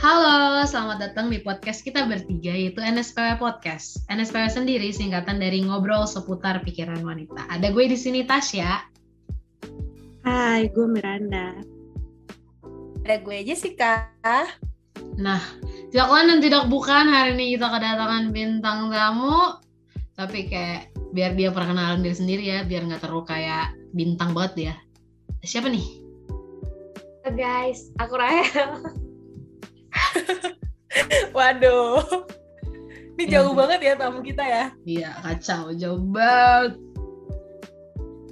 Halo, selamat datang di podcast kita bertiga yaitu NSPW Podcast. NSPW sendiri singkatan dari ngobrol seputar pikiran wanita. Ada gue di sini Tasya. Hai, gue Miranda. Ada gue Jessica. Nah, tidak lain dan tidak bukan hari ini kita kedatangan bintang tamu. Tapi kayak biar dia perkenalan diri sendiri ya, biar nggak terlalu kayak bintang banget ya. Siapa nih? Halo guys, aku Rahel. Waduh. Ini jauh banget ya tamu kita ya. Iya, kacau, jauh banget.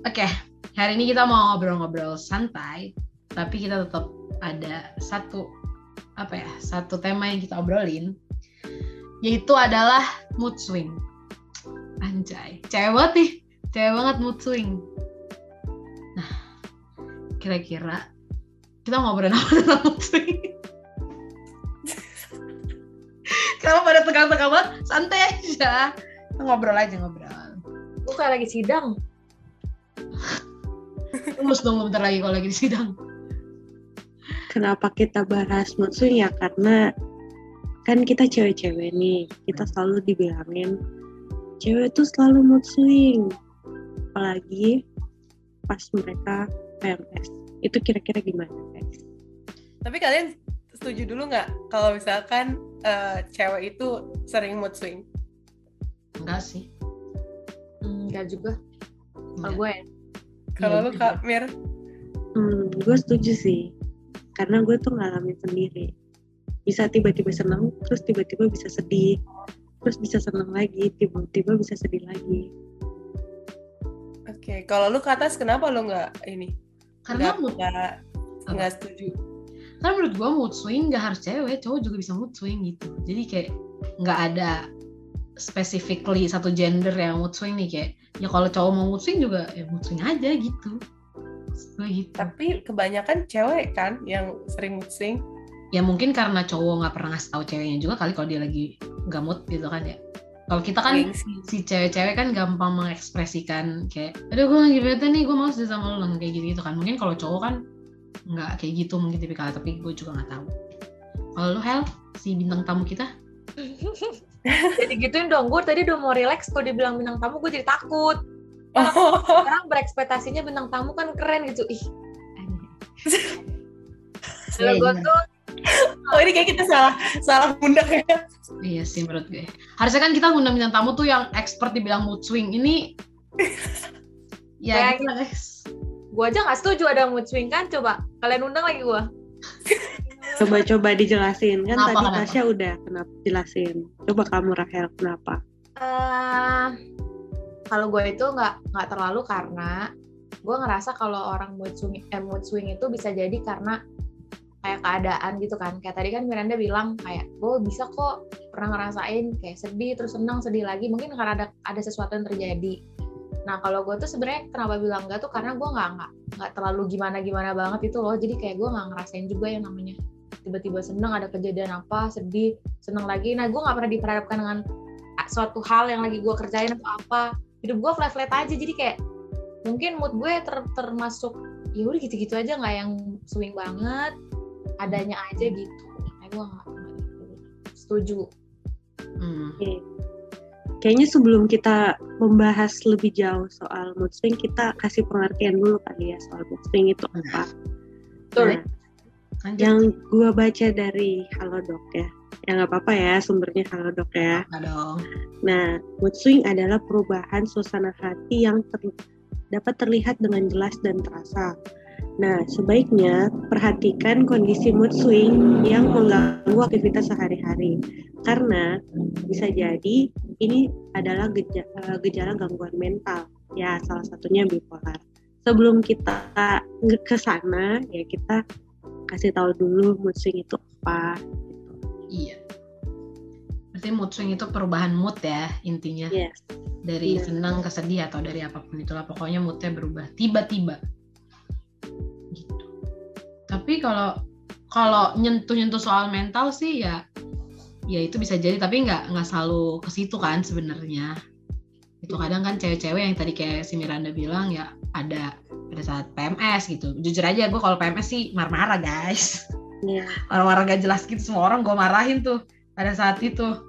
Oke, hari ini kita mau ngobrol-ngobrol santai, tapi kita tetap ada satu apa ya, satu tema yang kita obrolin, yaitu adalah mood swing. Anjay, cewek banget nih, cewek banget mood swing. Nah, kira-kira kita ngobrolin apa tentang mood swing? Kalau pada tegang-tegang banget, santai aja. Ngobrol aja, ngobrol. Gue kayak lagi sidang. Terus dong bentar lagi kalau lagi di sidang. Kenapa kita bahas mood swing ya? Karena kan kita cewek-cewek nih, kita selalu dibilangin cewek tuh selalu mood swing. Apalagi pas mereka PMS. Itu kira-kira gimana guys? Tapi kalian setuju dulu nggak kalau misalkan eh, cewek itu sering mood swing? Enggak sih. Enggak juga. Kalau gue ya. Kalau Iya, lu Kak Mir, Hmm, gue setuju sih. Karena gue tuh ngalamin sendiri. Bisa tiba-tiba senang, terus tiba-tiba bisa sedih. Terus bisa senang lagi, tiba-tiba bisa sedih lagi. oke. Kalau lu ke atas kenapa lu nggak ini? Karena Nggak- mood, nggak nggak setuju. Karena menurut gua mood swing nggak harus cewek, cowok juga bisa mood swing gitu. Jadi kayak nggak ada specifically satu gender yang mood swing nih kayak ya kalau cowok mau mood swing juga ya mood swing aja gitu. Gue gitu. Tapi kebanyakan cewek kan yang sering mood swing. Ya mungkin karena cowok nggak pernah ngasih tahu ceweknya juga kali kalau dia lagi nggak mood gitu kan ya. Kalau kita kan Gengsi. si cewek-cewek kan gampang mengekspresikan kayak aduh gue lagi bete nih gue mau sedih sama lo kayak gitu gitu kan mungkin kalau cowok kan nggak kayak gitu mungkin tipikal tapi gue juga nggak tahu kalau lu Hel si bintang tamu kita Jadi gituin dong. Gue tadi udah mau relax. Kalau dibilang bintang tamu, gue jadi takut. Oh, Sekarang berekspektasinya bintang tamu kan keren gitu. Ih. Kalau Iya, gue tuh oh ini kayak kita salah salah undang ya. iya sih menurut gue harusnya kan kita ngundang bintang tamu tuh yang expert dibilang mood swing ini ya Kayak gitu lah guys gue aja nggak setuju ada mood swing kan. Coba kalian undang lagi gue. Coba-coba dijelasin. Kan Kenapa, tadi kenapa? Tasya udah kenapa jelasin. Coba kamu Rahel kenapa? eh kalau gue itu nggak nggak terlalu karena gue ngerasa kalau orang mood swing eh, mood swing itu bisa jadi karena kayak keadaan gitu kan kayak tadi kan Miranda bilang kayak gue bisa kok pernah ngerasain kayak sedih terus senang sedih lagi mungkin karena ada ada sesuatu yang terjadi nah kalau gue tuh sebenarnya kenapa bilang enggak tuh karena gue nggak nggak nggak terlalu gimana gimana banget itu loh. Jadi kayak gue nggak ngerasain juga yang namanya tiba-tiba seneng ada kejadian apa sedih seneng lagi. Nah gue nggak pernah diperhadapkan dengan suatu hal yang lagi gue kerjain atau apa. Hidup gue flat flat aja. Jadi kayak mungkin mood gue ter- termasuk ya udah gitu gitu aja nggak yang swing banget adanya aja gitu. Kayak gue nggak nggak setuju. Hmm. Oke. Kayaknya sebelum kita membahas lebih jauh soal mood swing, kita kasih pengertian dulu kali ya soal mood swing itu apa. Betul. Nah, lanjut yang gua baca dari Halodoc ya. Ya nggak apa-apa ya sumbernya Halodoc ya. Nah, dong Nah, mood swing adalah perubahan suasana hati yang ter- dapat terlihat dengan jelas dan terasa. Nah, sebaiknya perhatikan kondisi mood swing yang mengganggu aktivitas sehari-hari. Karena bisa jadi ini adalah geja- eh, gejala gangguan mental. Ya, salah satunya bipolar. Sebelum kita ke sana, ya kita kasih tahu dulu mood swing itu apa. iya berarti mood swing itu perubahan mood ya intinya Yes. dari Iya. senang ke sedih atau dari apa pun itulah pokoknya moodnya berubah tiba-tiba gitu tapi kalau kalau nyentuh-nyentuh soal mental sih ya ya itu bisa jadi tapi nggak nggak selalu ke situ kan sebenarnya itu kadang kan cewek-cewek yang tadi kayak si Miranda bilang ya ada pada saat PMS gitu jujur aja gue kalau PMS sih marah-marah guys Iya. Orang-orang gak jelas gitu semua orang gue marahin tuh pada saat itu.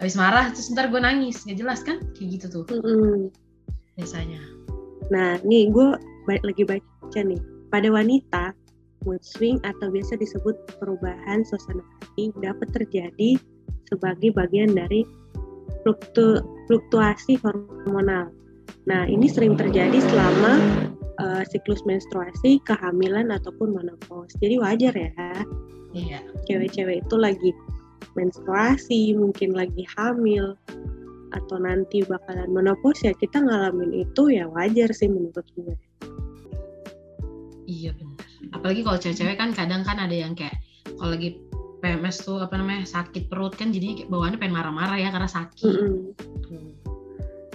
Habis marah terus ntar gue nangis gak jelas kan kayak gitu tuh Mm-mm. biasanya. Nah, nih gue balik lagi baca nih. Pada wanita, mood swing atau biasa disebut perubahan suasana hati dapat terjadi sebagai bagian dari fluktu- fluktuasi hormonal. Nah, ini sering terjadi selama eh, siklus menstruasi, kehamilan ataupun menopause. Jadi wajar ya, Iya. cewek-cewek itu lagi menstruasi, mungkin lagi hamil atau nanti bakalan menopause ya kita ngalamin itu ya wajar sih menurut gue. Iya benar. Apalagi kalau cewek-cewek kan kadang kan ada yang kayak kalau lagi PMS tuh apa namanya sakit perut kan jadi kayak bawaannya pengen marah-marah ya karena sakit. Mm-mm. Tuh.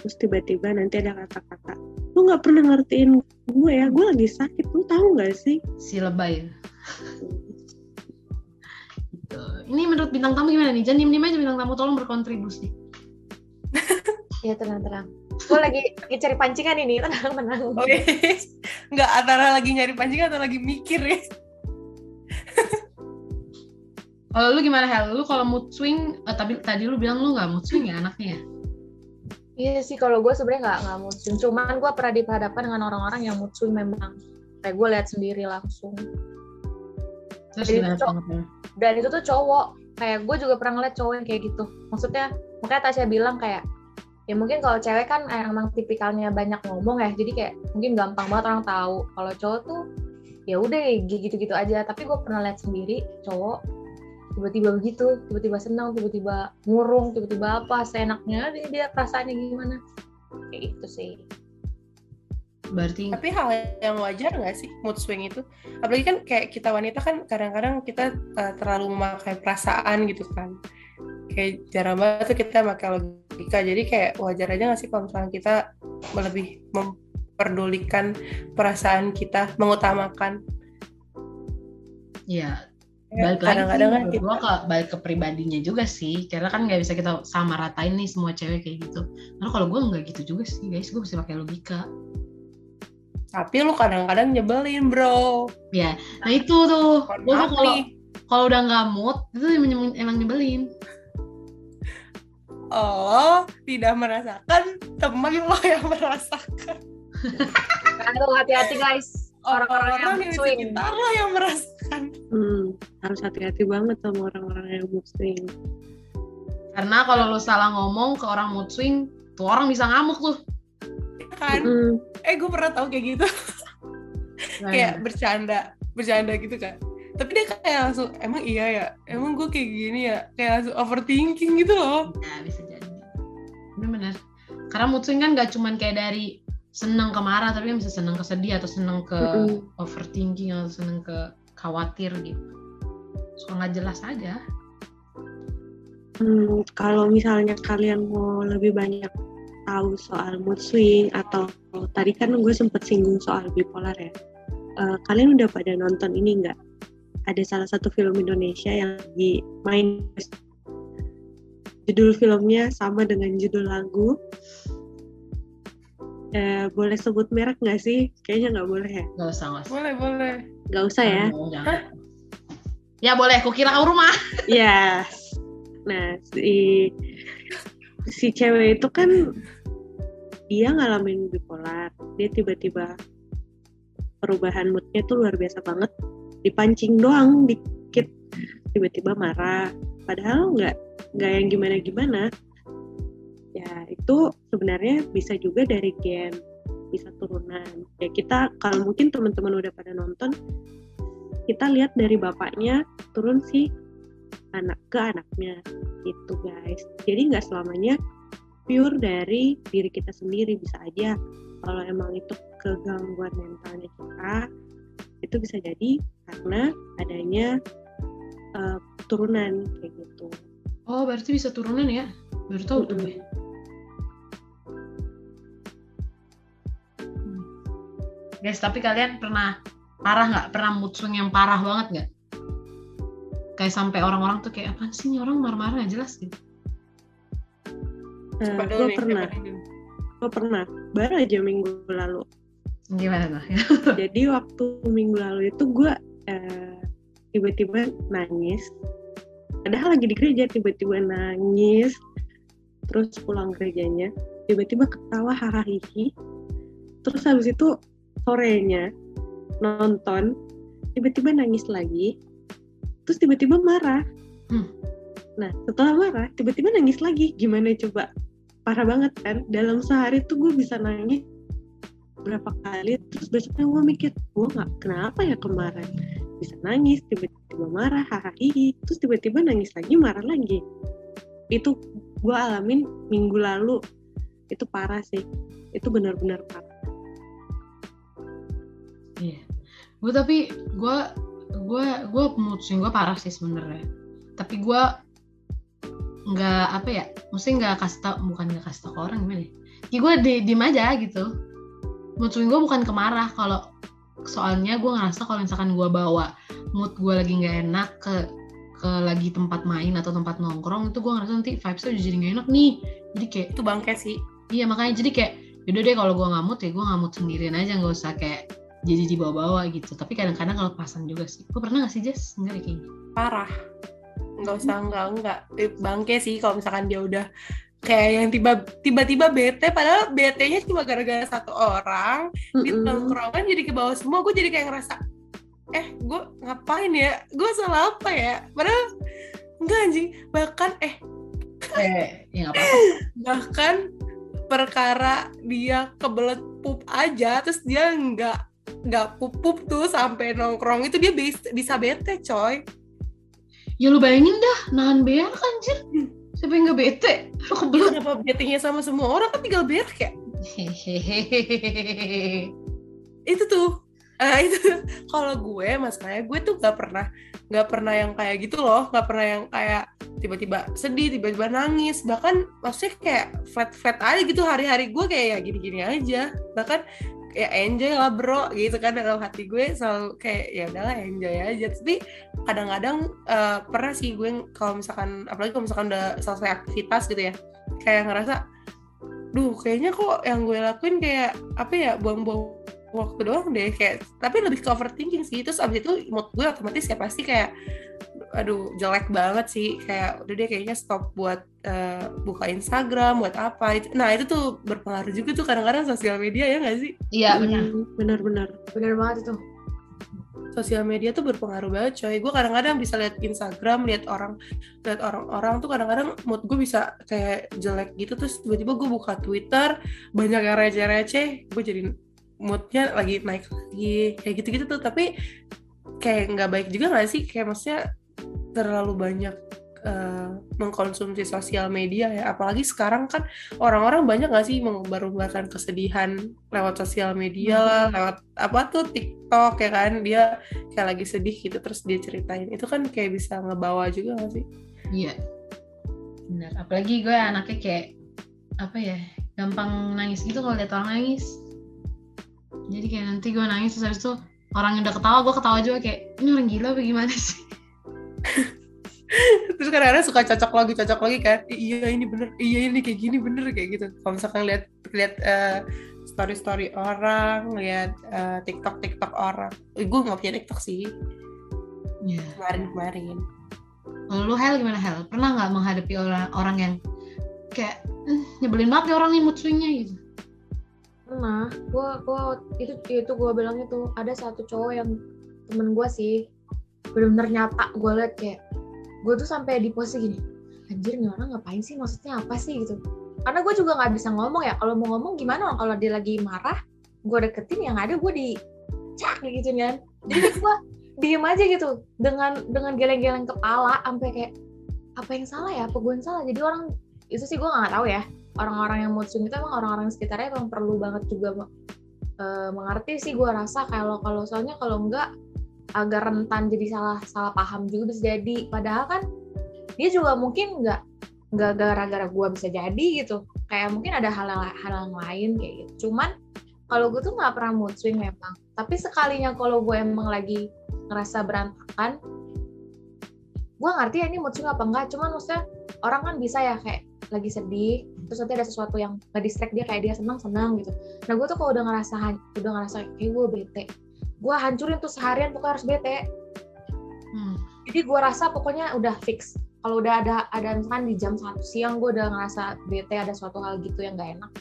Terus tiba-tiba nanti ada kata-kata, lu nggak pernah ngertiin gue ya, gue lagi sakit, lu tahu nggak sih? Si lebay. Gitu. Ini menurut bintang tamu gimana nih? Jangan diem-diem aja bintang tamu tolong berkontribusi. Iya tenang-tenang. Gue lagi, lagi cari pancingan ini, tenang-tenang. Oke. Nggak antara lagi nyari pancing atau lagi mikir ya. Kalau lu gimana Hel? Lu kalau mood swing, eh, tapi tadi lu bilang lu nggak mood swing ya anaknya ya? Iya sih, kalau gue sebenarnya nggak nggak mood swing. Cuman gue pernah diperhadapkan dengan orang-orang yang mood swing memang. Kayak gue lihat sendiri langsung. Terus Jadi gimana cowok. Dan itu tuh cowok. Kayak gue juga pernah ngeliat cowok yang kayak gitu. Maksudnya, makanya Tasya bilang kayak, ya mungkin kalau cewek kan emang tipikalnya banyak ngomong ya. Jadi kayak mungkin gampang banget orang tahu. Kalau cowok tuh ya udah gitu-gitu aja. Tapi gue pernah lihat sendiri cowok tiba-tiba begitu, tiba-tiba senang, tiba-tiba ngurung, tiba-tiba apa, seenaknya dia, dia perasaannya gimana. Kayak gitu sih. Berarti Tapi hal yang wajar nggak sih mood swing itu? Apalagi kan kayak kita wanita kan kadang-kadang kita uh, terlalu memakai perasaan gitu kan. Kayak jarang banget tuh kita pakai logika. Jadi kayak wajar aja nggak sih kalau misalnya kita lebih memperdulikan perasaan kita, mengutamakan. ya Ya, balik lagi kadang-kadang kan ke balik ke pribadinya juga sih karena kan nggak bisa kita sama ratain nih semua cewek kayak gitu karena kalau gue nggak gitu juga sih guys gue mesti pakai logika tapi lu kadang-kadang nyebelin bro. ya nah itu tuh gue tuh kalau. Kalau udah nggak mood itu emang, emang nyebelin Oh, tidak merasakan teman lo yang merasakan. Aduh, hati-hati guys. Orang-orang yang di swing. sekitar lo yang merasakan. Hmm, harus hati-hati banget sama orang-orang yang mood swing. karena kalau lo salah ngomong ke orang mood swing tuh orang bisa ngamuk tuh Kan? Mm, Eh, gue pernah tahu kayak gitu. Kayak bercanda, bercanda gitu kan. Tapi dia kayak langsung, emang iya ya? Emang gue kayak gini ya? Kayak langsung overthinking gitu loh. ya bisa jadi bener-bener karena mood swing kan gak cuman kayak dari seneng ke marah tapi kan bisa seneng ke sedih atau seneng ke Mm-mm. overthinking atau seneng ke khawatir gitu suka nggak jelas aja Hmm, kalau misalnya kalian mau lebih banyak tahu soal mood swing atau tadi kan gue sempet singgung soal bipolar ya. Eh, kalian udah pada nonton ini nggak? Ada salah satu film Indonesia yang lagi main judul filmnya sama dengan judul lagu. Eh, boleh sebut merek nggak sih? Kayaknya nggak boleh ya. nggak usah nggak usah Boleh, boleh. Nggak usah ya. Jangan. ya boleh kukira kau rumah Yes. Nah, si si cewek itu kan dia ngalamin bipolar. Dia tiba-tiba perubahan moodnya tuh luar biasa banget. Dipancing doang dikit tiba-tiba marah. Padahal nggak nggak yang gimana-gimana. Ya itu sebenarnya bisa juga dari gen, bisa turunan. Ya kita kalau mungkin teman-teman udah pada nonton, kita lihat dari bapaknya turun sih anak ke anaknya gitu guys jadi nggak selamanya pure dari diri kita sendiri bisa aja kalau emang itu kegangguan mentalnya kita itu bisa jadi karena adanya eh, turunan kayak gitu. Oh berarti bisa turunan ya? Baru tahu tuh gue. Hmm. guys tapi kalian pernah parah nggak? Pernah mood swing yang parah banget nggak? Kayak sampai orang-orang tuh kayak apa sih ini orang marah-marah nggak jelas? gitu. Eh, dulu gue pernah. gue pernah. Baru aja minggu lalu. Gimana tuh? Jadi waktu minggu lalu itu gue eh, tiba-tiba nangis. Padahal lagi di gereja tiba-tiba nangis. Terus pulang gerejanya tiba-tiba ketawa hahaha terus habis itu sorenya nonton tiba-tiba nangis lagi. Terus tiba-tiba marah. Hmm. nah setelah marah tiba-tiba nangis lagi. Gimana coba? Parah banget kan? Dalam sehari tuh gue bisa nangis berapa kali terus besoknya gue mikir gue nggak kenapa ya kemarin bisa nangis tiba-tiba marah hahaha terus tiba-tiba nangis lagi marah lagi itu gue alamin minggu lalu itu parah sih itu benar-benar parah Iya. Gue tapi gue gue gue mood gue parah sih sebenarnya. Tapi gue nggak apa ya, mesti nggak kasih tau, bukan nggak kasih tau ke orang gimana? ya? Ya gue di, diem aja gitu. Mood gue bukan kemarah kalau soalnya gue ngerasa kalau misalkan gue bawa mood gue lagi nggak enak ke ke lagi tempat main atau tempat nongkrong itu gue ngerasa nanti vibesnya udah jadi nggak enak nih jadi kayak itu bangke sih Iya makanya jadi kayak yaudah deh kalau gue ngamut ya gue ngamut sendirian aja nggak usah kayak jadi dibawa-bawa gitu. Tapi kadang-kadang kalau pasan juga sih. Gue pernah gak sih Jess? Enggak deh kayaknya. parah nggak usah enggak enggak Eh, bangke sih kalau misalkan dia udah kayak yang tiba tiba-tiba bete padahal bete-nya cuma gara-gara satu orang di Mm-mm. tongkrongan jadi ke bawah semua gue jadi kayak ngerasa eh gue ngapain ya gue salah apa ya padahal enggak anjing bahkan eh Eh, ya apa-apa. bahkan perkara dia kebelet pup aja terus dia nggak nggak pup pup tuh sampai nongkrong itu dia bis- bisa bete coy Ya lu bayangin dah, nahan berak anjir. Siapa yang gak bete? Lu Lu kebelet. kenapa betenya sama semua orang kan tinggal berak ya Hehehe. itu tuh eh, itu kalau gue masalahnya gue tuh nggak pernah nggak pernah yang kayak gitu loh nggak pernah yang kayak tiba-tiba sedih tiba-tiba nangis bahkan maksudnya kayak flat flat aja gitu hari-hari gue kayak ya gini-gini aja bahkan ya enjoy lah bro gitu kan dalam hati gue selalu kayak ya udahlah enjoy aja. Tapi kadang-kadang eh, pernah sih gue kalau misalkan apalagi kalau misalkan udah selesai aktivitas gitu ya kayak ngerasa duh kayaknya kok yang gue lakuin kayak apa ya buang-buang waktu doang deh kayak tapi lebih ke overthinking sih. Terus abis itu mood gue otomatis ya pasti kayak aduh jelek banget sih. Kayak udah deh kayaknya stop buat eh, buka Instagram buat apa. Itu- nah itu tuh berpengaruh juga tuh kadang-kadang sosial media ya nggak sih? Iya benar. Mm, benar-benar bener banget itu. Sosial media tuh berpengaruh banget coy. Gue kadang-kadang bisa lihat Instagram lihat orang lihat orang-orang tuh kadang-kadang mood gue bisa kayak jelek gitu. Terus tiba-tiba gue buka Twitter banyak yang receh-receh gue jadi moodnya lagi naik lagi. Kayak gitu-gitu tuh. Tapi kayak nggak baik juga nggak sih? Kayak maksudnya terlalu banyak eh, mengkonsumsi sosial media ya apalagi sekarang kan orang-orang banyak nggak sih mengubar-ubarkan kesedihan lewat sosial media lah lewat apa tuh TikTok ya kan dia kayak lagi sedih gitu terus dia ceritain itu kan kayak bisa ngebawa juga nggak sih Iya. Benar. Apalagi gue anaknya kayak apa ya? Gampang nangis gitu kalau lihat orang nangis. Jadi kayak nanti gue nangis terus itu orang yang udah ketawa gue ketawa juga kayak ini orang gila apa gimana sih? Terus kadang-kadang suka cocok lagi cocok lagi kan. "I- iya ini bener iya ini kayak gini bener kayak gitu. Kalau misalkan lihat lihat story story orang lihat eh, tiktok tiktok orang. Eh, gue nggak punya tiktok sih. Iya. kemarin kemarin lu Hel gimana Hel? Pernah nggak menghadapi orang orang yang kayak "Eh, nyebelin banget nih orang nih mood swingnya gitu? Pernah, gua gua itu itu gua bilang itu ada satu cowok yang temen gua sih bener-bener nyata. Gue liat kayak gue tuh sampai di posisi gini anjir nih orang ngapain sih? Maksudnya apa sih? Gitu. Karena gue juga nggak bisa ngomong ya. Kalau mau ngomong gimana kalau dia lagi marah gue deketin yang ada gue di cak gitu kan. Jadi gue diem aja gitu dengan dengan geleng-geleng kepala sampai kayak apa yang salah ya? Apa gue yang salah? Jadi orang itu sih gue nggak tahu ya. Orang-orang yang mood swing itu emang orang-orang sekitarnya emang perlu banget juga eh, mengerti sih gue rasa kalau kalau soalnya kalau enggak agak rentan jadi salah salah paham juga bisa jadi. Padahal kan dia juga mungkin nggak nggak gara-gara gue bisa jadi gitu. Kayak mungkin ada hal yang hal yang lain kayak gitu. Cuman kalau gue tuh nggak pernah mood swing memang. Tapi sekalinya kalau gue emang lagi ngerasa berantakan gue ngerti ya ini mood swing apa enggak cuman maksudnya orang kan bisa ya kayak lagi sedih terus nanti ada sesuatu yang nggak distract dia kayak dia senang senang gitu. Nah gue tuh kalau udah ngerasa udah ngerasa kayak gue bete gue hancurin tuh seharian pokoknya harus bete. Hmm. jadi gue rasa pokoknya udah fix. Kalau udah ada ada misalkan di jam satu siang gue udah ngerasa bete ada suatu hal gitu yang gak enak.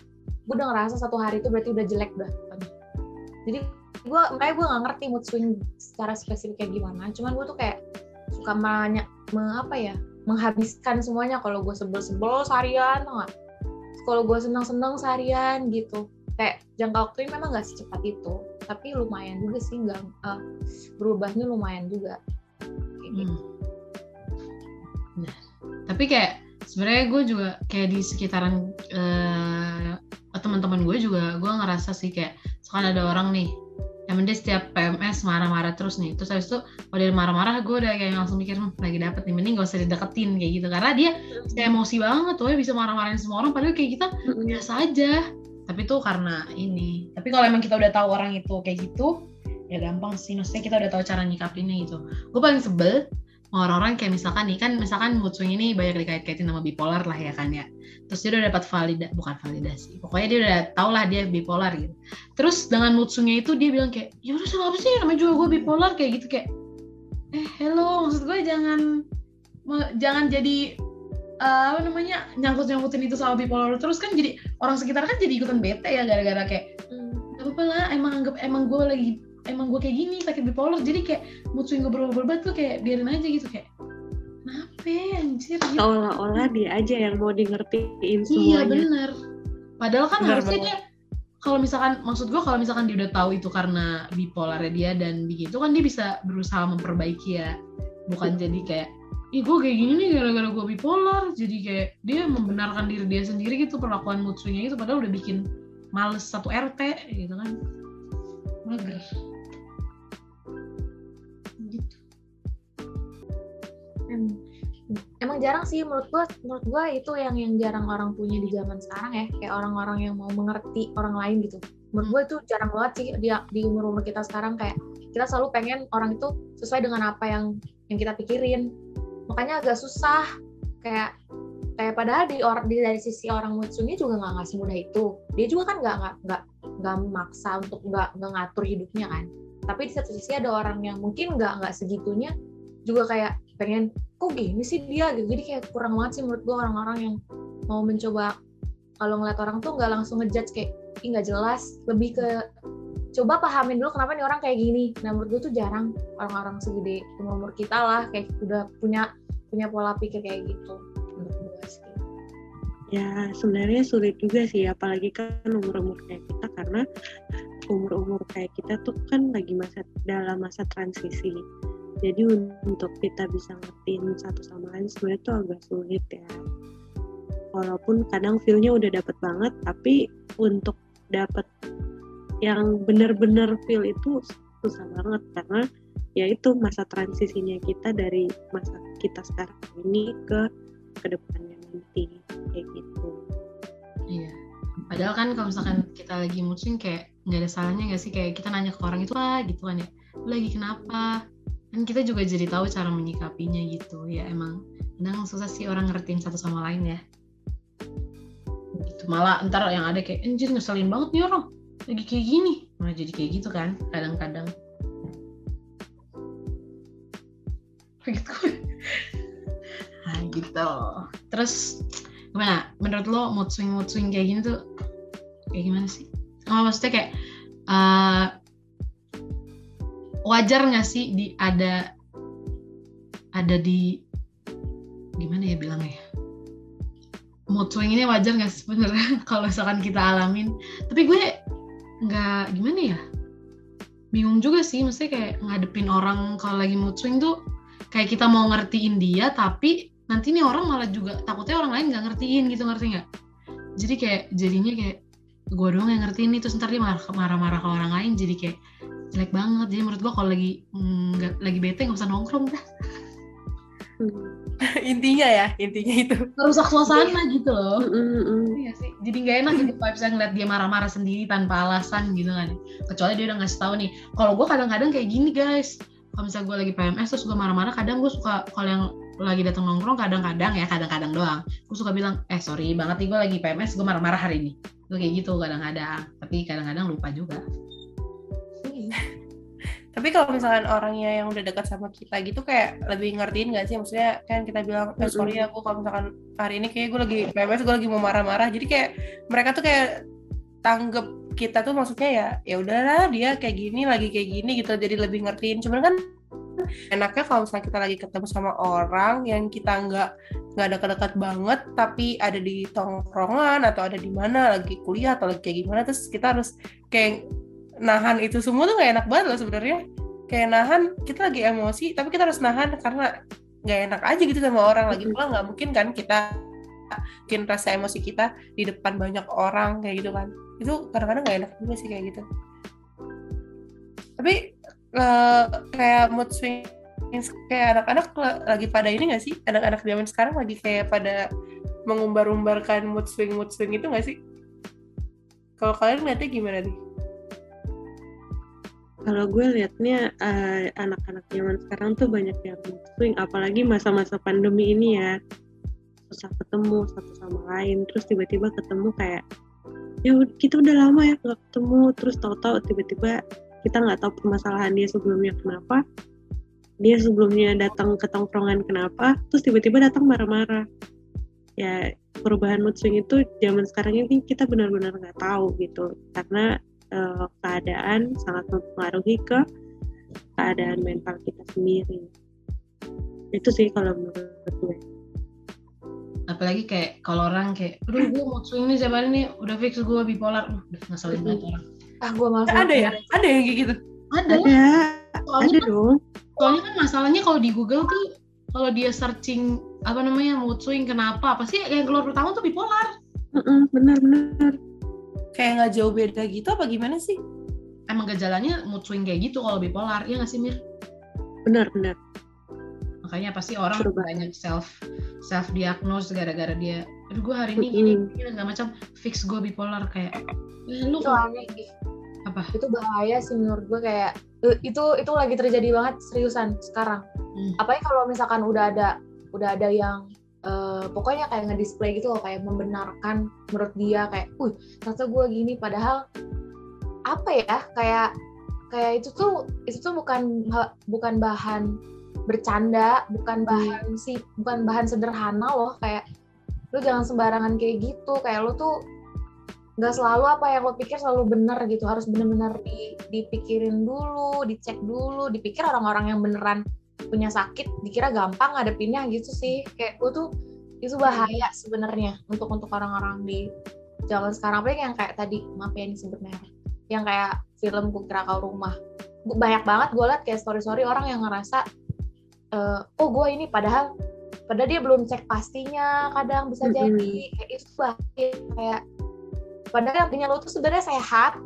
Gue udah ngerasa satu hari itu berarti udah jelek udah jadi gue makanya gue nggak ngerti mood swing secara spesifik kayak gimana. Cuman gue tuh kayak suka banyak apa ya menghabiskan semuanya. Kalau gue sebel-sebel seharian tau gak kalau gue senang-senang seharian gitu kayak jangka waktunya memang nggak secepat itu tapi lumayan juga sih nggak uh, berubahnya lumayan juga. Kayak gitu. Hmm. Nah, tapi kayak sebenarnya gue juga kayak di sekitaran uh, teman-teman gue juga gue ngerasa sih kayak sekarang ada orang nih yang dia setiap PMS marah-marah terus nih terus habis itu kalau dia marah-marah gue udah kayak langsung mikir hm, lagi dapet nih mending gak usah dideketin kayak gitu. Karena dia kayak emosi banget tuh ya bisa marah-marahin semua orang padahal kayak kita biasa aja tapi tuh karena ini. Tapi kalau emang kita udah tahu orang itu kayak gitu ya gampang sih. Maksudnya kita udah tahu cara nyikapinnya gitu. Gue paling sebel orang-orang kayak misalkan nih kan misalkan mood swing ini banyak dikait-kaitin sama bipolar lah ya kan ya. Terus dia udah dapat valida bukan validasi. Pokoknya dia udah tau lah dia bipolar gitu. Terus dengan mood swingnya itu dia bilang kayak ya udah apa sih? Namanya juga gue bipolar kayak gitu kayak eh hello maksud gue jangan jangan jadi uh, apa namanya nyangkut nyangkutin itu sama bipolar terus kan jadi orang sekitar kan jadi ikutan bete ya gara-gara kayak hmm, apa-apa lah emang anggap emang gue lagi emang gue kayak gini sakit bipolar. Jadi kayak mood swing gue berubah-ubah tuh kayak biarin aja gitu kayak kenapa anjir? Gitu. seolah-olah dia aja yang mau di ngertiin iya, semuanya. iya bener. Padahal kan bener harusnya dia kalau misalkan maksud gue kalau misalkan dia udah tahu itu karena bipolarnya dia dan begitu kan dia bisa berusaha memperbaiki ya. Bukan jadi kayak ih gue kayak gini nih gara-gara gue bipolar. Jadi kayak dia membenarkan diri dia sendiri gitu perlakuan mood swingnya itu padahal udah bikin males satu RT gitu kan. Mager. Emang jarang sih menurut gua menurut gua itu yang yang jarang orang punya di zaman sekarang ya. Kayak orang-orang yang mau mengerti orang lain gitu. Menurut gua itu jarang banget sih di di umur umur kita sekarang kayak kita selalu pengen orang itu sesuai dengan apa yang yang kita pikirin makanya agak susah. Kayak kayak padahal di orang di dari sisi orang Mutsumi juga nggak ngasih mudah itu. Dia juga kan nggak nggak nggak nggak maksa untuk nggak nggak ngatur hidupnya kan. Tapi di satu sisi ada orang yang mungkin nggak nggak segitunya juga kayak pengen kok gini sih dia? Gitu. Jadi kayak kurang banget sih menurut gue orang-orang yang mau mencoba kalau ngeliat orang tuh nggak langsung ngejudge kayak ih nggak jelas. Lebih ke coba pahamin dulu kenapa nih orang kayak gini. Nah menurut gue tuh jarang orang-orang segede umur kita lah kayak udah punya punya pola pikir kayak gitu ya sebenarnya sulit juga sih apalagi kan umur-umur kayak kita karena umur-umur kayak kita tuh kan lagi masa dalam masa transisi. Jadi untuk kita bisa ngertiin satu sama lain sebenarnya itu agak sulit ya. Walaupun kadang feelnya udah dapet banget tapi untuk dapet yang bener-bener feel itu susah banget karena ya itu masa transisinya kita dari masa kita sekarang ini ke ke depannya nanti kayak gitu. Iya. Padahal kan kalau misalkan kita lagi mood kayak nggak ada salahnya nggak sih? Kayak kita nanya ke orang itu ah gitu kan ya. Lagi kenapa? Kan kita juga jadi tahu cara menyikapinya gitu. Ya emang kadang susah sih orang ngertiin satu sama lain ya. Gitu. Malah ntar yang ada kayak anjir ngeselin banget nih orang lagi kayak gini. Malah jadi kayak gitu kan kadang-kadang. Gitu nah gitu. Terus gimana? Menurut lo mood swing mood swing kayak gini tuh kayak gimana sih? Oh, maksudnya kayak uh, wajar nggak sih di ada ada di gimana ya bilangnya mood swing ini wajar nggak sebenarnya? Kalau misalkan kita alamin. Tapi gue nggak gimana ya? Bingung juga sih mesti kayak ngadepin orang kalau lagi mood swing tuh kayak kita mau ngertiin dia tapi nanti nih orang malah juga takutnya orang lain nggak ngertiin gitu ngerti nggak? Jadi kayak jadinya kayak gue doang yang ngertiin nih terus ntar dia marah-marah ke orang lain jadi kayak jelek banget. Jadi menurut gua kalau lagi nggak lagi bete nggak usah nongkrong dah intinya ya intinya itu. Merusak suasana gitu loh. Iya sih. Jadi nggak enak gitu kalau bisa ngeliat dia marah-marah sendiri tanpa alasan gitu kan. Kecuali dia udah ngasih tahu nih kalau gue kadang-kadang kayak gini guys. Kalau misalnya gue lagi PMS terus gue marah-marah kadang gue suka kalau yang lagi datang nongkrong kadang-kadang ya kadang-kadang doang. Gue suka bilang eh sorry banget nih gue lagi PMS gue marah-marah hari ini. Gue kayak gitu kadang-kadang. Tapi kadang-kadang lupa juga tapi kalau misalkan orangnya yang udah dekat sama kita gitu kayak lebih ngertiin gak sih? Maksudnya kan kita bilang eh, sorry aku kalau misalkan hari ini kayak gue lagi PMS gue lagi mau marah-marah. Jadi kayak mereka tuh kayak tanggep kita tuh maksudnya ya ya udahlah dia kayak gini lagi kayak gini gitu. Jadi lebih ngertiin. Cuman kan enaknya kalau misalnya kita lagi ketemu sama orang yang kita nggak nggak ada dekat banget tapi ada di tongkrongan atau ada di mana lagi kuliah atau lagi kayak gimana terus kita harus kayak nahan itu semua tuh gak enak banget loh sebenarnya. Kayak nahan kita lagi emosi tapi kita harus nahan karena nggak enak aja gitu sama orang. Lagi pula nggak mungkin kan kita mungkin rasa emosi kita di depan banyak orang kayak gitu kan. Itu kadang-kadang nggak enak juga sih kayak gitu. Tapi uh, kayak mood swing kayak anak-anak lagi pada ini gak sih? Anak-anak zaman sekarang lagi kayak pada mengumbar-umbarkan mood swing mood swing itu gak sih? Kalau kalian ngeliatnya gimana nih kalau gue liatnya uh, anak-anak zaman sekarang tuh banyak yang swing apalagi masa-masa pandemi ini ya. Susah ketemu satu sama lain terus tiba-tiba ketemu kayak ya kita udah lama ya nggak ketemu. Terus tahu-tahu tiba-tiba kita nggak tahu permasalahan dia sebelumnya kenapa dia sebelumnya datang ke tongkrongan kenapa terus tiba-tiba datang marah-marah. Ya perubahan mood swing itu zaman sekarang ini kita benar-benar nggak tahu gitu karena uh, keadaan sangat mempengaruhi ke keadaan mental kita sendiri. Itu sih kalau menurut gue. Apalagi kayak kalau orang kayak aduh gue mood swing nih zaman ini udah fix gue bipolar. Uh, udah ngeselin banget orang. Ah gue malas ada ya? Ada yang kayak gitu? Ada. Ada. Soalnya ada kan, dong. soalnya kan masalahnya kalau di Google tuh kalau dia searching apa namanya mood swing kenapa pasti yang keluar pertama tuh bipolar. Benar-benar kayak nggak jauh beda gitu apa gimana sih? Emang gejalanya mood swing kayak gitu kalau bipolar ya nggak sih Mir? Benar-benar makanya pasti orang Perubahan. banyak self self diagnose gara-gara dia aduh gue hari ini gini gini segala macam fix gue bipolar kayak eh, lu aneh apa? Itu bahaya sih menurut gue kayak eh, itu itu lagi terjadi banget seriusan sekarang. Hmm. apalagi kalau misalkan udah ada udah ada yang eh, pokoknya kayak ngedisplay gitu loh kayak membenarkan menurut dia kayak, uh ternyata gue gini. Padahal apa ya kayak kayak itu tuh itu tuh bukan bukan bahan bercanda bukan bahan sih bukan bahan sederhana loh kayak lu jangan sembarangan kayak gitu. Kayak lu tuh nggak selalu apa yang lo pikir selalu benar gitu harus benar-benar di, dipikirin dulu dicek dulu dipikir orang-orang yang beneran punya sakit dikira gampang ngadepinnya gitu sih. Kayak gue tuh itu bahaya sebenarnya untuk untuk orang-orang di zaman sekarang. Apalagi yang kayak tadi maaf ya disebut merek yang kayak film Kukira Kau Rumah. Banyak banget gue liat kayak story-story orang yang ngerasa eh, oh gue ini padahal padahal dia belum cek pastinya kadang bisa jadi. Kayak itu bahaya. Kayak padahal artinya lo tuh sebenarnya sehat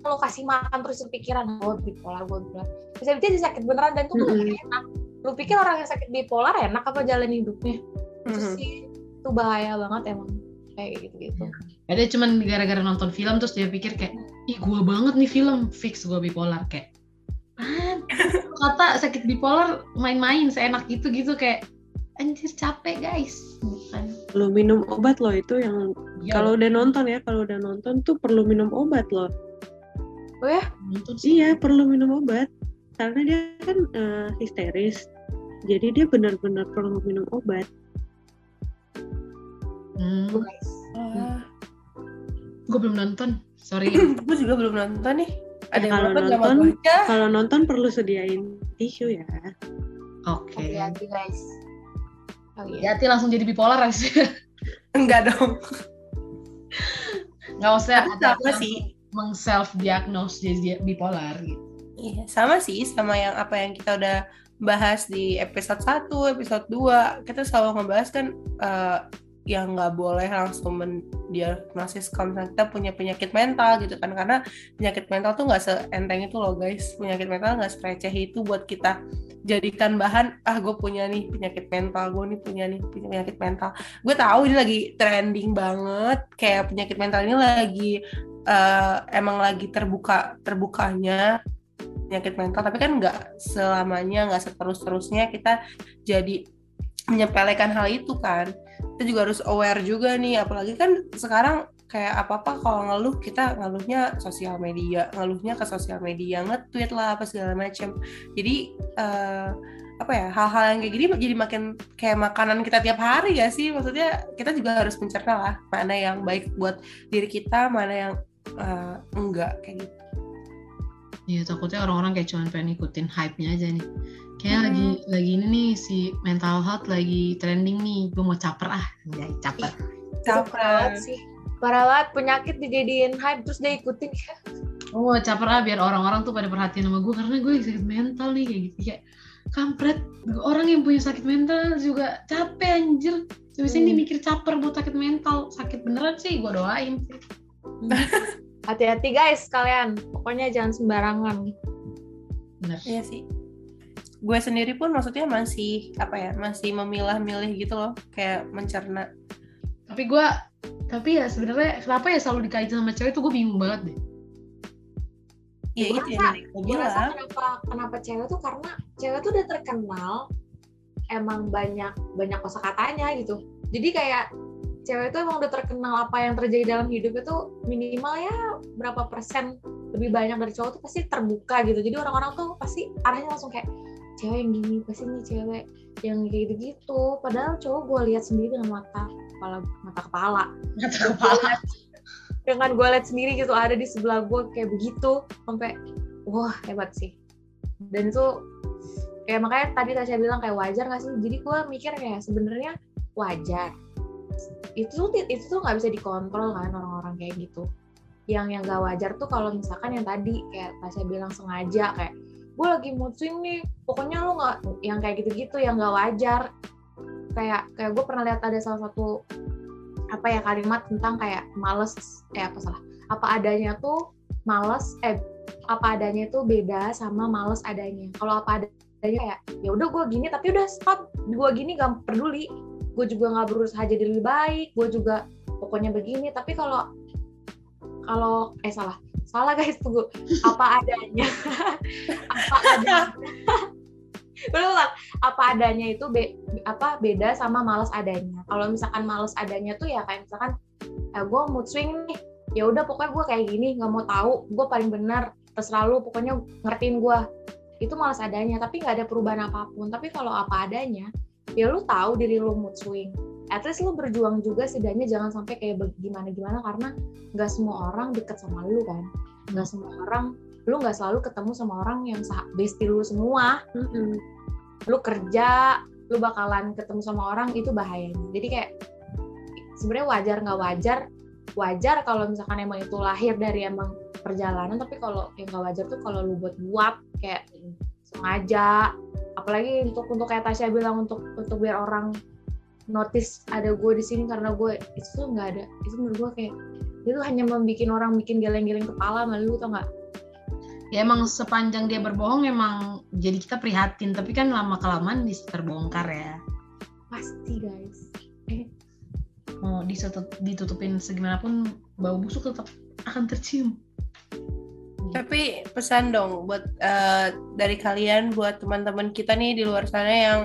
lo kasih makan terus pikiran gue bipolar gue bipolar. Bisa bisa jadi sakit beneran dan itu tuh Mm-mm. gak enak. Lu pikir orang yang sakit bipolar enak apa jalan hidupnya? Itu Mhm. sih itu bahaya banget emang kayak gitu gitu ada cuman gara-gara nonton film terus dia pikir kayak ih gue banget nih film fix gue bipolar kayak. Ah kata sakit bipolar main-main seenak gitu gitu kayak anjir capek guys. Bukan. Lo minum obat loh itu yang Ya, kalau udah nonton ya kalau udah nonton tuh perlu minum obat loh oh ya? Iya perlu minum obat. Karena dia kan eh, histeris. Jadi dia benar-benar perlu minum obat. Hmm, guys. Wah, gue belum nonton. Sorry. Gue juga belum nonton nih. Ada yang Kalau nonton kalau nonton perlu sediain tisu ya. Oke. Hati-hati guys. Oh iya. Yati langsung jadi bipolar sih enggak dong. Nggak usah Tapi ada sama sih meng self diagnose bipolar gitu. Iya, sama sih sama yang apa yang kita udah bahas di episode 1, episode 2. Kita selalu ngebahas kan eh, yang nggak boleh langsung mendiagnosis kalau kita punya penyakit mental gitu kan. Karena penyakit mental tuh nggak seenteng itu loh guys. Penyakit mental nggak sereceh itu buat kita jadikan bahan ah gue punya nih penyakit mental gue nih punya nih punya penyakit mental. Gue tahu ini lagi trending banget kayak penyakit mental ini lagi eh, emang lagi terbuka terbukanya penyakit mental tapi kan nggak selamanya nggak seterus terusnya kita jadi menyepelekan hal itu kan. Kita juga harus aware juga nih apalagi kan sekarang kayak apa apa kalau ngeluh kita ngeluhnya sosial media ngeluhnya ke sosial media nge-tweet lah apa segala macam jadi uh, apa ya hal-hal yang kayak gini jadi makin kayak makanan kita tiap hari gak sih? Maksudnya kita juga harus mencerna lah mana yang baik buat diri kita mana yang uh, enggak kayak gitu Iya takutnya orang-orang kayak cuma pengen ikutin hype-nya aja nih. Kayak hmm. lagi lagi ini nih si mental health lagi trending nih. Gue mau caper ah, enggak caper. Caper sih. Parah banget penyakit dijadiin hype terus dia ikutin. Oh caper ah biar orang-orang tuh pada perhatian sama gue karena gue sakit mental nih kayak gitu kayak kampret orang yang punya sakit mental juga capek anjir Biasanya hmm. dia mikir caper buat sakit mental sakit beneran sih gue doain sih hati-hati guys kalian. Pokoknya jangan sembarangan. Benar. Iya sih. Gue sendiri pun maksudnya masih apa ya masih memilah-milih gitu loh. Kayak mencerna. Tapi gue tapi ya sebenarnya kenapa ya selalu dikaitkan sama cewek itu gue bingung banget deh. Iya itu ya, gue rasa kenapa kenapa cewek tuh karena cewek tuh udah terkenal emang banyak banyak kosakatanya gitu. Jadi kayak cewek itu emang udah terkenal apa yang terjadi dalam hidup itu minimal ya berapa persen lebih banyak dari cowok tuh pasti terbuka gitu. Jadi orang-orang tuh pasti arahnya langsung kayak cewek yang gini pasti nih cewek yang kayak gitu-gitu. Padahal cowok gue lihat sendiri dengan mata kepala mata kepala. Mata kepala. Dengan gue lihat sendiri gitu ada di sebelah gue kayak begitu sampai wah hebat sih. Dan itu kayak makanya tadi Tasya bilang kayak wajar gak sih? Jadi gue mikir kayak sebenarnya wajar itu itu tuh nggak bisa dikontrol kan orang-orang kayak gitu. Yang yang gak wajar tuh kalau misalkan yang tadi kayak Tasya bilang sengaja kayak gue lagi mood swing nih pokoknya lo nggak yang kayak gitu-gitu yang gak wajar. Kayak kayak gue pernah lihat ada salah satu apa ya kalimat tentang kayak males eh apa salah apa adanya tuh males eh apa adanya itu beda sama males adanya. Kalau apa adanya kayak ya udah gue gini tapi udah stop gue gini gak peduli gue juga nggak berusaha jadi lebih baik gue juga pokoknya begini. Tapi kalau kalau eh salah. Salah guys tunggu. Apa adanya. Apa adanya. Betul apa adanya itu be, apa beda sama males adanya. Kalau misalkan males adanya tuh ya kayak misalkan eh, gue mood swing nih. Ya udah pokoknya gue kayak gini nggak mau tahu. Gue paling benar terserah lu pokoknya ngertiin gue itu malas adanya tapi nggak ada perubahan apa pun. Tapi kalau apa adanya ya lu tahu diri lu mood swing. At least lu berjuang juga setidaknya jangan sampai kayak gimana gimana karena nggak semua orang deket sama lu kan? Nggak semua orang lu nggak selalu ketemu sama orang yang sah bestie lu semua. Mm-hmm. lu kerja lu bakalan ketemu sama orang itu bahayanya. Jadi kayak sebenarnya wajar nggak wajar wajar kalau misalkan emang itu lahir dari emang perjalanan tapi kalau yang nggak wajar tuh kalau lu buat buat kayak sengaja apalagi untuk untuk kayak Tasya bilang untuk untuk biar orang notice ada gue di sini karena gue itu tuh nggak ada itu menurut gue kayak itu hanya membuat orang bikin geleng-geleng kepala malu tau nggak? Ya emang sepanjang dia berbohong emang jadi kita prihatin tapi kan lama kelamaan bisa terbongkar ya. Pasti guys. Eh. mau ditutupin segimanapun bau busuk tetap akan tercium tapi pesan dong buat uh, dari kalian buat teman-teman kita nih di luar sana yang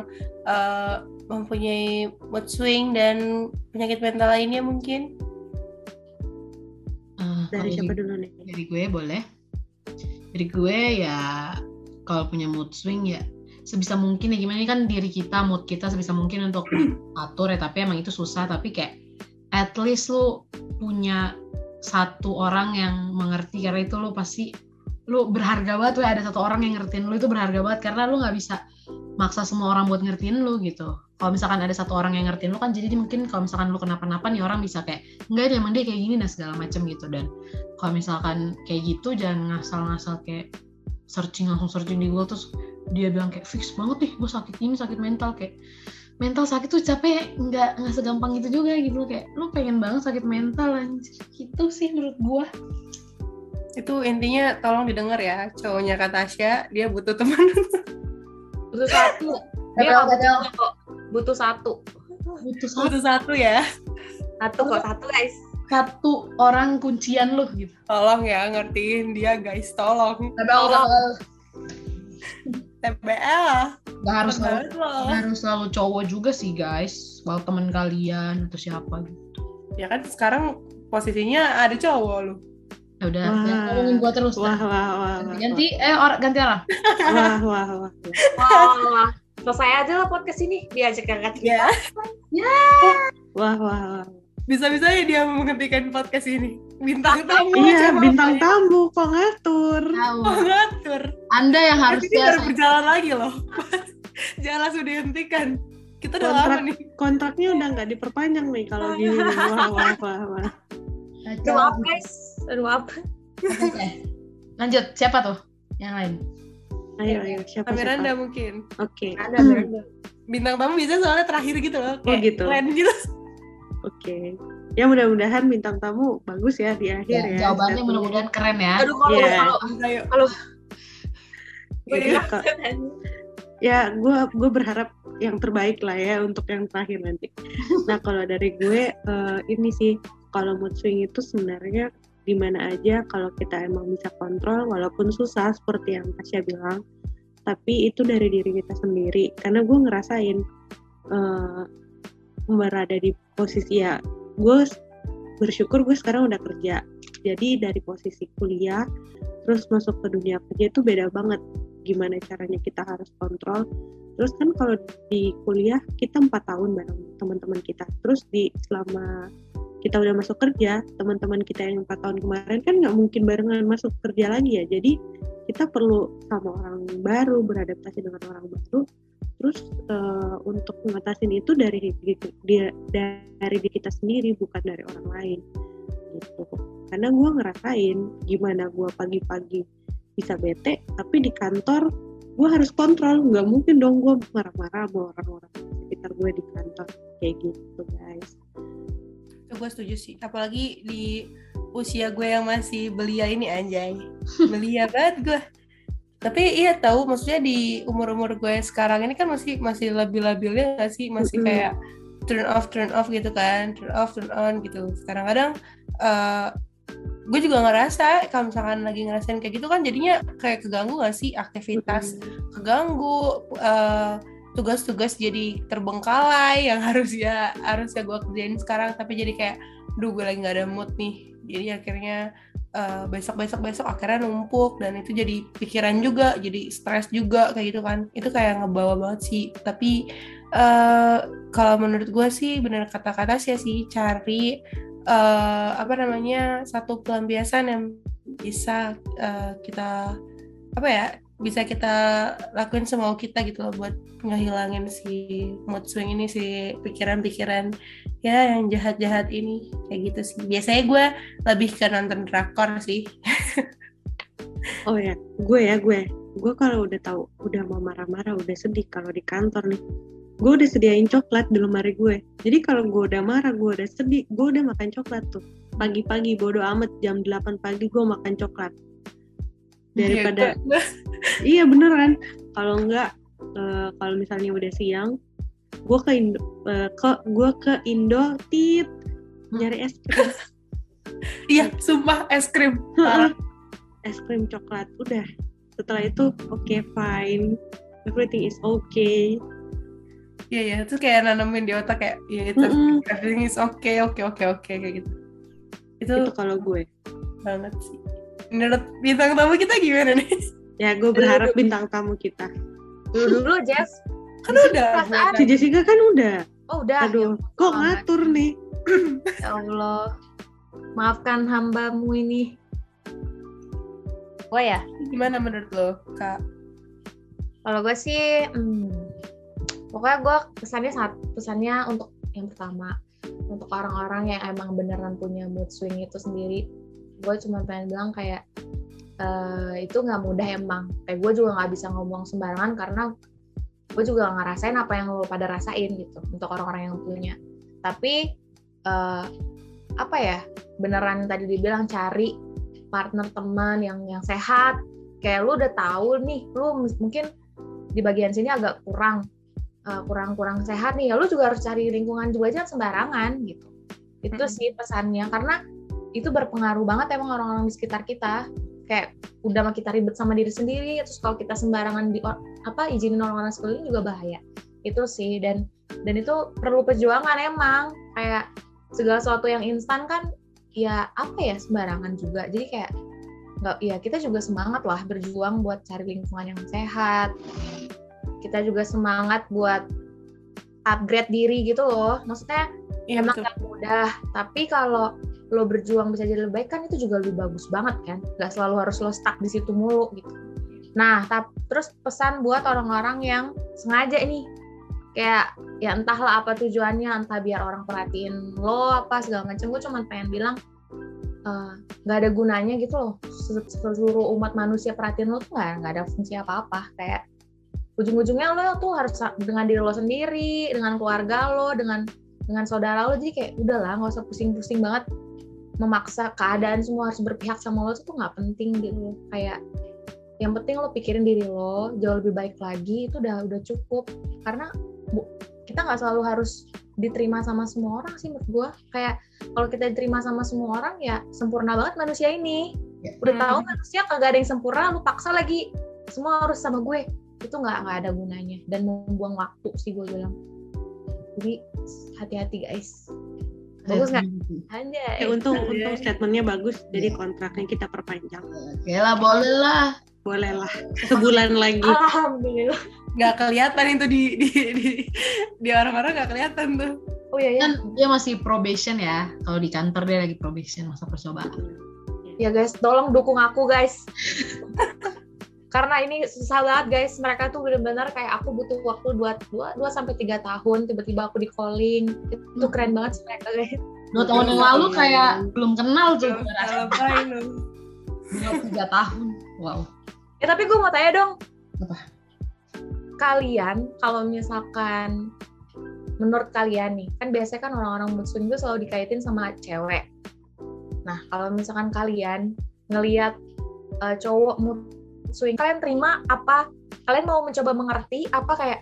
uh, mempunyai mood swing dan penyakit mental lainnya mungkin. Uh, dari siapa dulu nih? Dari gue boleh. Dari gue ya kalau punya mood swing ya sebisa mungkin ya gimana ini kan diri kita mood kita sebisa mungkin untuk atur ya tapi emang itu susah tapi kayak at least lu punya satu orang yang mengerti karena itu lu pasti lu berharga banget tuh ada satu orang yang ngertiin lu itu berharga banget karena lu nggak bisa maksa semua orang buat ngertiin lu gitu. Kalau misalkan ada satu orang yang ngertiin lu kan jadi mungkin kalau misalkan lu kenapa-napa nih orang bisa kayak enggak deh emang dia kayak gini dan segala macem gitu. Dan kalau misalkan kayak gitu jangan ngasal-ngasal kayak searching langsung searching di Google terus dia bilang kayak fix banget nih gue sakit ini sakit mental kayak mental sakit tuh capek nggak nggak segampang itu juga gitu kayak lu pengen banget sakit mental anjir. Gitu sih menurut gua. Itu intinya tolong didengar ya cowoknya kata Tasya dia butuh teman. Butuh satu. Dia nggak butuh kok. Butuh satu. Butuh satu. butuh satu ya. Satu kok satu guys. Satu orang kuncian lu gitu. Tolong ya ngertiin dia guys. Tolong. Tolong TBL Gak harus selalu, gak harus selalu cowok juga sih guys Kalau teman kalian atau siapa gitu Ya kan sekarang posisinya ada cowok lu Ya udah, Wah. jangan ngomongin gua terus. Wah, dah. wah, wah, ganti, wah. ganti eh orang ganti orang. Wah, wah, wah. Wah, selesai aja lah podcast ini diajak angkat ya Wah, wah, wah. Bisa-bisanya dia menghentikan podcast ini bintang tamu Iya, bintang ya? tamu kok ngatur. Oh, ngatur Anda yang Tapi ini baru berjalan lagi loh jangan langsung dihentikan kita udah Kontrak. lama nih Kontraknya udah nggak diperpanjang nih kalau gini. Wah, wah, wah, wah. Aduh, maaf guys. Aduh, maaf. Oke. Lanjut, siapa tuh? Yang lain. Ayo, ayo, siapa Miranda siapa? mungkin Oke, Ada, ada. bintang tamu biasanya soalnya terakhir gitu loh Oh, kayak gitu. keren gitu oke. Ya mudah-mudahan bintang tamu bagus ya di akhir Ya, ya. jawabannya mudah-mudahan keren ya. Aduh, kalau Iya. kalau ayo Jadi, kok- ya gue gue berharap yang terbaik lah ya untuk yang terakhir nanti. Nah kalau dari gue eh, ini sih kalau mood swing itu sebenarnya di mana aja kalau kita emang bisa kontrol walaupun susah seperti yang Tasya bilang tapi itu dari diri kita sendiri karena gue ngerasain eh, berada di posisi ya gue bersyukur gue sekarang udah kerja. Jadi dari posisi kuliah terus masuk ke dunia kerja itu beda banget. Gimana caranya kita harus kontrol. Terus kan kalau di kuliah kita empat tahun bareng teman-teman kita. Terus di selama kita udah masuk kerja teman-teman kita yang empat tahun kemarin kan nggak mungkin barengan masuk kerja lagi ya. Jadi kita perlu sama orang baru beradaptasi dengan orang baru terus eh, untuk mengatasin itu dari diri, dia dari diri kita sendiri bukan dari orang lain. Gitu. Karena gue ngerasain gimana gue pagi-pagi bisa bete tapi di kantor gue harus kontrol. Nggak mungkin dong gue marah-marah sama orang-orang sekitar gue di kantor. Kayak gitu guys. Gue setuju sih. Apalagi di usia gue yang masih belia ini anjay. Belia banget gue tapi iya tahu maksudnya di umur umur gue sekarang ini kan masih masih labil labilnya nggak sih? Masih Mm-mm. kayak turn off turn off gitu kan turn off turn on gitu. Kadang-kadang eh, gue juga ngerasa kalau misalkan lagi ngerasain kayak gitu kan jadinya kayak keganggu gak sih? Aktivitas keganggu eh, tugas-tugas jadi terbengkalai yang harusnya harusnya gue kerjain sekarang. Tapi jadi kayak duh gue lagi nggak ada mood nih. Jadi akhirnya eh, besok besok besok akhirnya numpuk dan itu jadi pikiran juga jadi stres juga kayak gitu kan. Itu kayak ngebawa banget sih. Tapi eh, kalau menurut gue sih bener kata-kata sih sih cari eh, apa namanya satu pelampiasan yang bisa eh, kita apa ya bisa kita lakuin semau kita gitu loh buat ngehilangin si mood swing ini si pikiran-pikiran ya yang jahat-jahat ini. Kayak gitu sih. Biasanya gue lebih ke nonton drakor sih. Oh ya gue ya gue gue kalau udah tahu udah mau marah-marah udah sedih kalau di kantor nih gue udah sediain coklat di lemari gue jadi kalau gue udah marah gue udah sedih gue udah makan coklat tuh. Pagi-pagi bodo amat jam 8 pagi gue makan coklat daripada Ya, gue- iya beneran. Kalau enggak eh, kalau misalnya udah siang gue ke Indo eh, ke gue ke Indo tit nyari es krim. Iya sumpah es krim. Es krim coklat udah. Setelah itu oke fine. Everything is okay. Iya iya. Itu kayak nanamin di otak kayak iya itu Mm-mm. everything is okay oke oke oke kayak gitu. Itu itu kalau gue. banget sih menurut bintang tamu kita gimana nih ya gue berharap bintang tamu kita Dulu dulu Jess. kan udah si Jessica kan udah Oh udah. aduh kok ampun. ngatur nih Ya Allah. Maafkan hambamu ini. Gue ya. gimana menurut lo kak Kalau gue sih, hmm, pokoknya gue pesannya satu, pesannya untuk yang pertama, untuk orang-orang yang emang beneran punya mood swing itu sendiri, gue cuma pengen bilang kayak eh, itu nggak mudah emang. Kayak gue juga nggak bisa ngomong sembarangan karena gue juga ngerasain apa yang lo pada rasain gitu untuk orang-orang yang punya. Tapi eh, apa ya, beneran tadi dibilang cari partner teman yang yang sehat. Kayak lu udah tahu nih, lu mungkin di bagian sini agak kurang eh, kurang kurang sehat nih ya lu juga harus cari lingkungan juga jangan sembarangan gitu itu sih pesannya karena itu berpengaruh banget emang orang-orang di sekitar kita. Kayak udah mah kita ribet sama diri sendiri terus kalau kita sembarangan di apa izinin orang-orang sekeliling juga bahaya. Itu sih dan dan itu perlu perjuangan emang. Kayak segala sesuatu yang instan kan ya apa ya sembarangan juga. Jadi kayak nggak ya kita juga semangat lah berjuang buat cari lingkungan yang sehat. Kita juga semangat buat upgrade diri gitu loh. Maksudnya Iya emang betul. gak mudah. Tapi kalau lo berjuang bisa jadi lebih baik kan itu juga lebih bagus banget kan? Nggak selalu harus lo stuck di situ mulu gitu. Nah tap, terus pesan buat orang-orang yang sengaja nih kayak ya entahlah apa tujuannya entah biar orang perhatiin lo apa segala macam. Gue cuma pengen bilang eh, nggak ada gunanya gitu loh Se- seluruh umat manusia perhatiin lo tuh nggak nggak ada fungsi apa-apa. Kayak ujung-ujungnya lo tuh harus dengan diri lo sendiri dengan keluarga lo dengan dengan saudara lo. Jadi kayak udahlah nggak usah pusing-pusing banget memaksa keadaan semua harus berpihak sama lo itu tuh nggak penting gitu. Loh. kayak yang penting lo pikirin diri lo jauh lebih baik lagi itu udah udah cukup. Karena bu- kita nggak selalu harus diterima sama semua orang sih menurut gue kayak kalau kita diterima sama semua orang ya sempurna banget manusia ini. Udah Hmm. tahu manusia kagak ada yang sempurna lu paksa lagi. Semua harus sama gue. Itu nggak nggak ada gunanya. Dan membuang waktu sih gue bilang. Jadi hati-hati guys bagus nggak Anjay. Ya, untung Iya. untung statementnya bagus, jadi kontraknya kita perpanjang. Oke lah, boleh lah. Boleh lah, sebulan lagi. alhamdulillah Nggak kelihatan itu di di di, di orang-orang nggak kelihatan tuh. oh iya ya Kan dia masih probation ya. Kalau di kantor dia lagi probation masa percobaan. ya guys tolong dukung aku guys karena ini susah banget guys mereka tuh benar-benar kayak aku butuh waktu 2 2 sampai 3 tahun tiba-tiba aku di calling itu keren banget sih mereka guys Dua tahun yang lalu kayak belum kenal. Dua tiga tahun. Wow. ya tapi gue mau tanya dong Apa? kalian kalau misalkan menurut kalian nih kan biasanya kan orang-orang swing itu selalu dikaitin sama cewek nah kalau misalkan kalian ngelihat uh, cowok mood swing kalian terima apa kalian mau mencoba mengerti apa kayak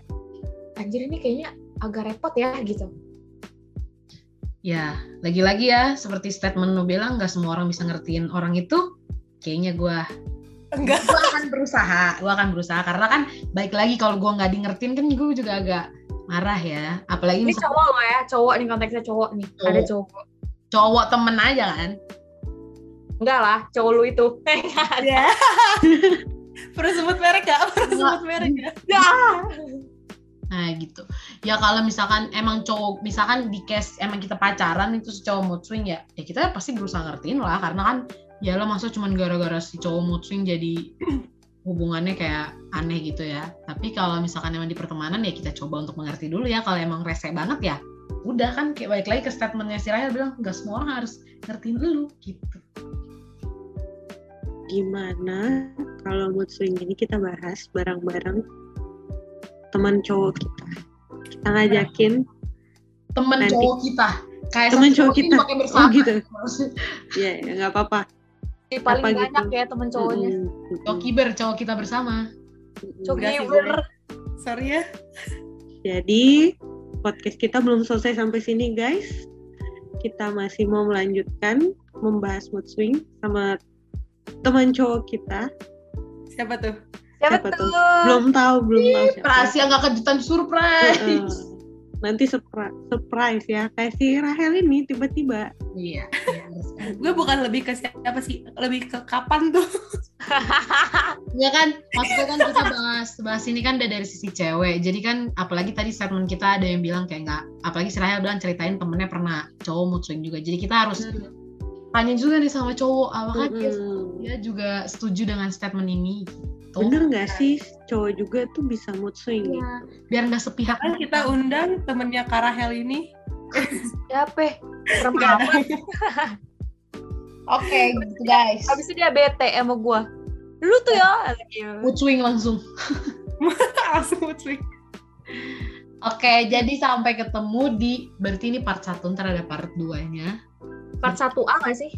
anjir ini kayaknya agak repot ya gitu Ya, lagi-lagi ya, seperti statement lu bilang, nggak semua orang bisa ngertiin orang itu. Kayaknya gue Enggak. gue akan berusaha, gue akan berusaha karena kan baik lagi kalau gue nggak di ngertiin kan gue juga agak marah ya. Apalagi ini misalnya cowok loh ya cowok nih konteksnya cowok nih Cowok. ada cowok cowok temen aja kan. enggak lah cowok lu itu Ya. Perlu sebut merek gak? Perlu sebut merek gak? ya Nah gitu. Ya kalau misalkan emang cowok, misalkan di case emang kita pacaran itu si cowok mood swing ya, ya kita pasti berusaha ngertiin lah karena kan ya lo masa cuman gara-gara si cowok mood swing jadi hubungannya kayak aneh gitu ya. Tapi kalau misalkan emang di pertemanan ya kita coba untuk mengerti dulu ya. Kalau emang rese banget ya, udah kan kayak balik lagi ke statementnya si Rahel bilang nggak semua orang harus ngertiin lu gitu. Gimana kalau mood swing ini kita bahas bareng-bareng teman cowok kita. Kita ngajakin Temen Nanti. cowok kita. Kayak Temen satu cowok kita. pakai Oh bersama. gitu. Ya, ya nggak apa-apa. paling Apa banyak gitu? ya temen cowoknya Mm, mm, Cowok kiber, cowok kita bersama. cowok giver Sorry ya. Jadi podcast kita belum selesai sampai sini guys. Kita masih mau melanjutkan membahas mood swing sama teman cowok kita. Siapa tuh? siapa, Siapa tuh? tuh? Belum tahu, belum tahu siapa. Rahasia nggak kejutan surprise. Nanti surprise, surprise ya. Kayak si Rahel ini tiba-tiba. Iya. Gue bukan lebih ke siapa sih? Lebih ke kapan tuh? Ya kan, maksudnya kan kita bahas bahas ini kan udah dari sisi cewek. Jadi kan apalagi tadi statement kita ada yang bilang kayak nggak, apalagi si Rahel bilang ceritain temennya pernah cowok mood swing juga. Jadi kita harus tanya juga nih sama cowok, apakah dia, Mm-mm. dia juga setuju dengan statement ini? Gitu. Bener nggak sih cowok juga tuh bisa mood swing gitu? Iya. Biar nggak sepihak. Kan kita undang temennya Karahel ini. siapa amat Oke, gitu guys. habis itu dia bete sama gua lu tuh ya gitu. Mood swing langsung. Langsung mood swing. Oke, jadi sampai ketemu di berarti ini part 1 ntar ada part 2-nya. Part 1A gak sih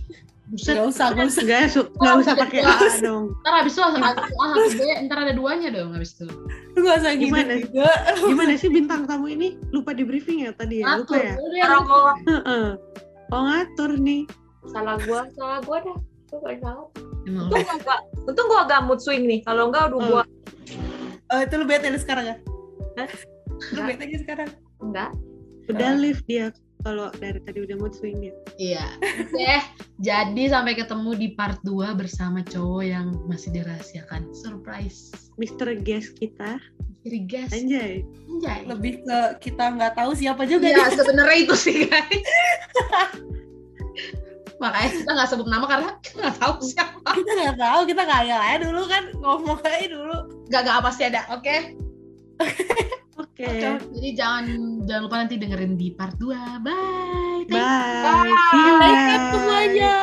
Buset, Gak usah, gak usah. Nggak, su- nggak usah pakai A dong. ntar habis itu langsung satu A satu B, ntar ada duanya dong habis itu. Lu gak usah gitu Gimana? juga. Gimana sih bintang tamu ini? Lupa di briefing ya tadi ya? Lupa Ngatur, ya? ya. Heeh. Oh ngatur nih. salah gua salah gua dah gua paling salah Emang untung gua agak untung gua agak mood swing nih kalau enggak udah gua Oh, itu lu bete sekarang ya? Hah? Lu bete sekarang? enggak Udah live dia. Kalau dari tadi udah mood swing ya. Iya. Oke, jadi sampai ketemu di part 2 bersama cowok yang masih dirahasiakan. Surprise. Mister Guest kita, Jadi guys, anjay. anjay. Lebih ke kita nggak tahu siapa juga Iya, sebenarnya itu sih guys. Makanya kita nggak sebut nama karena kita nggak tahu siapa. Kita nggak tahu, kita ngayal aja dulu kan ngomong aja dulu. Gak gak pasti ada, oke? Oke. Jadi jangan jangan lupa nanti dengerin di part 2. Bye. Thank Bye. You Bye guys. semuanya.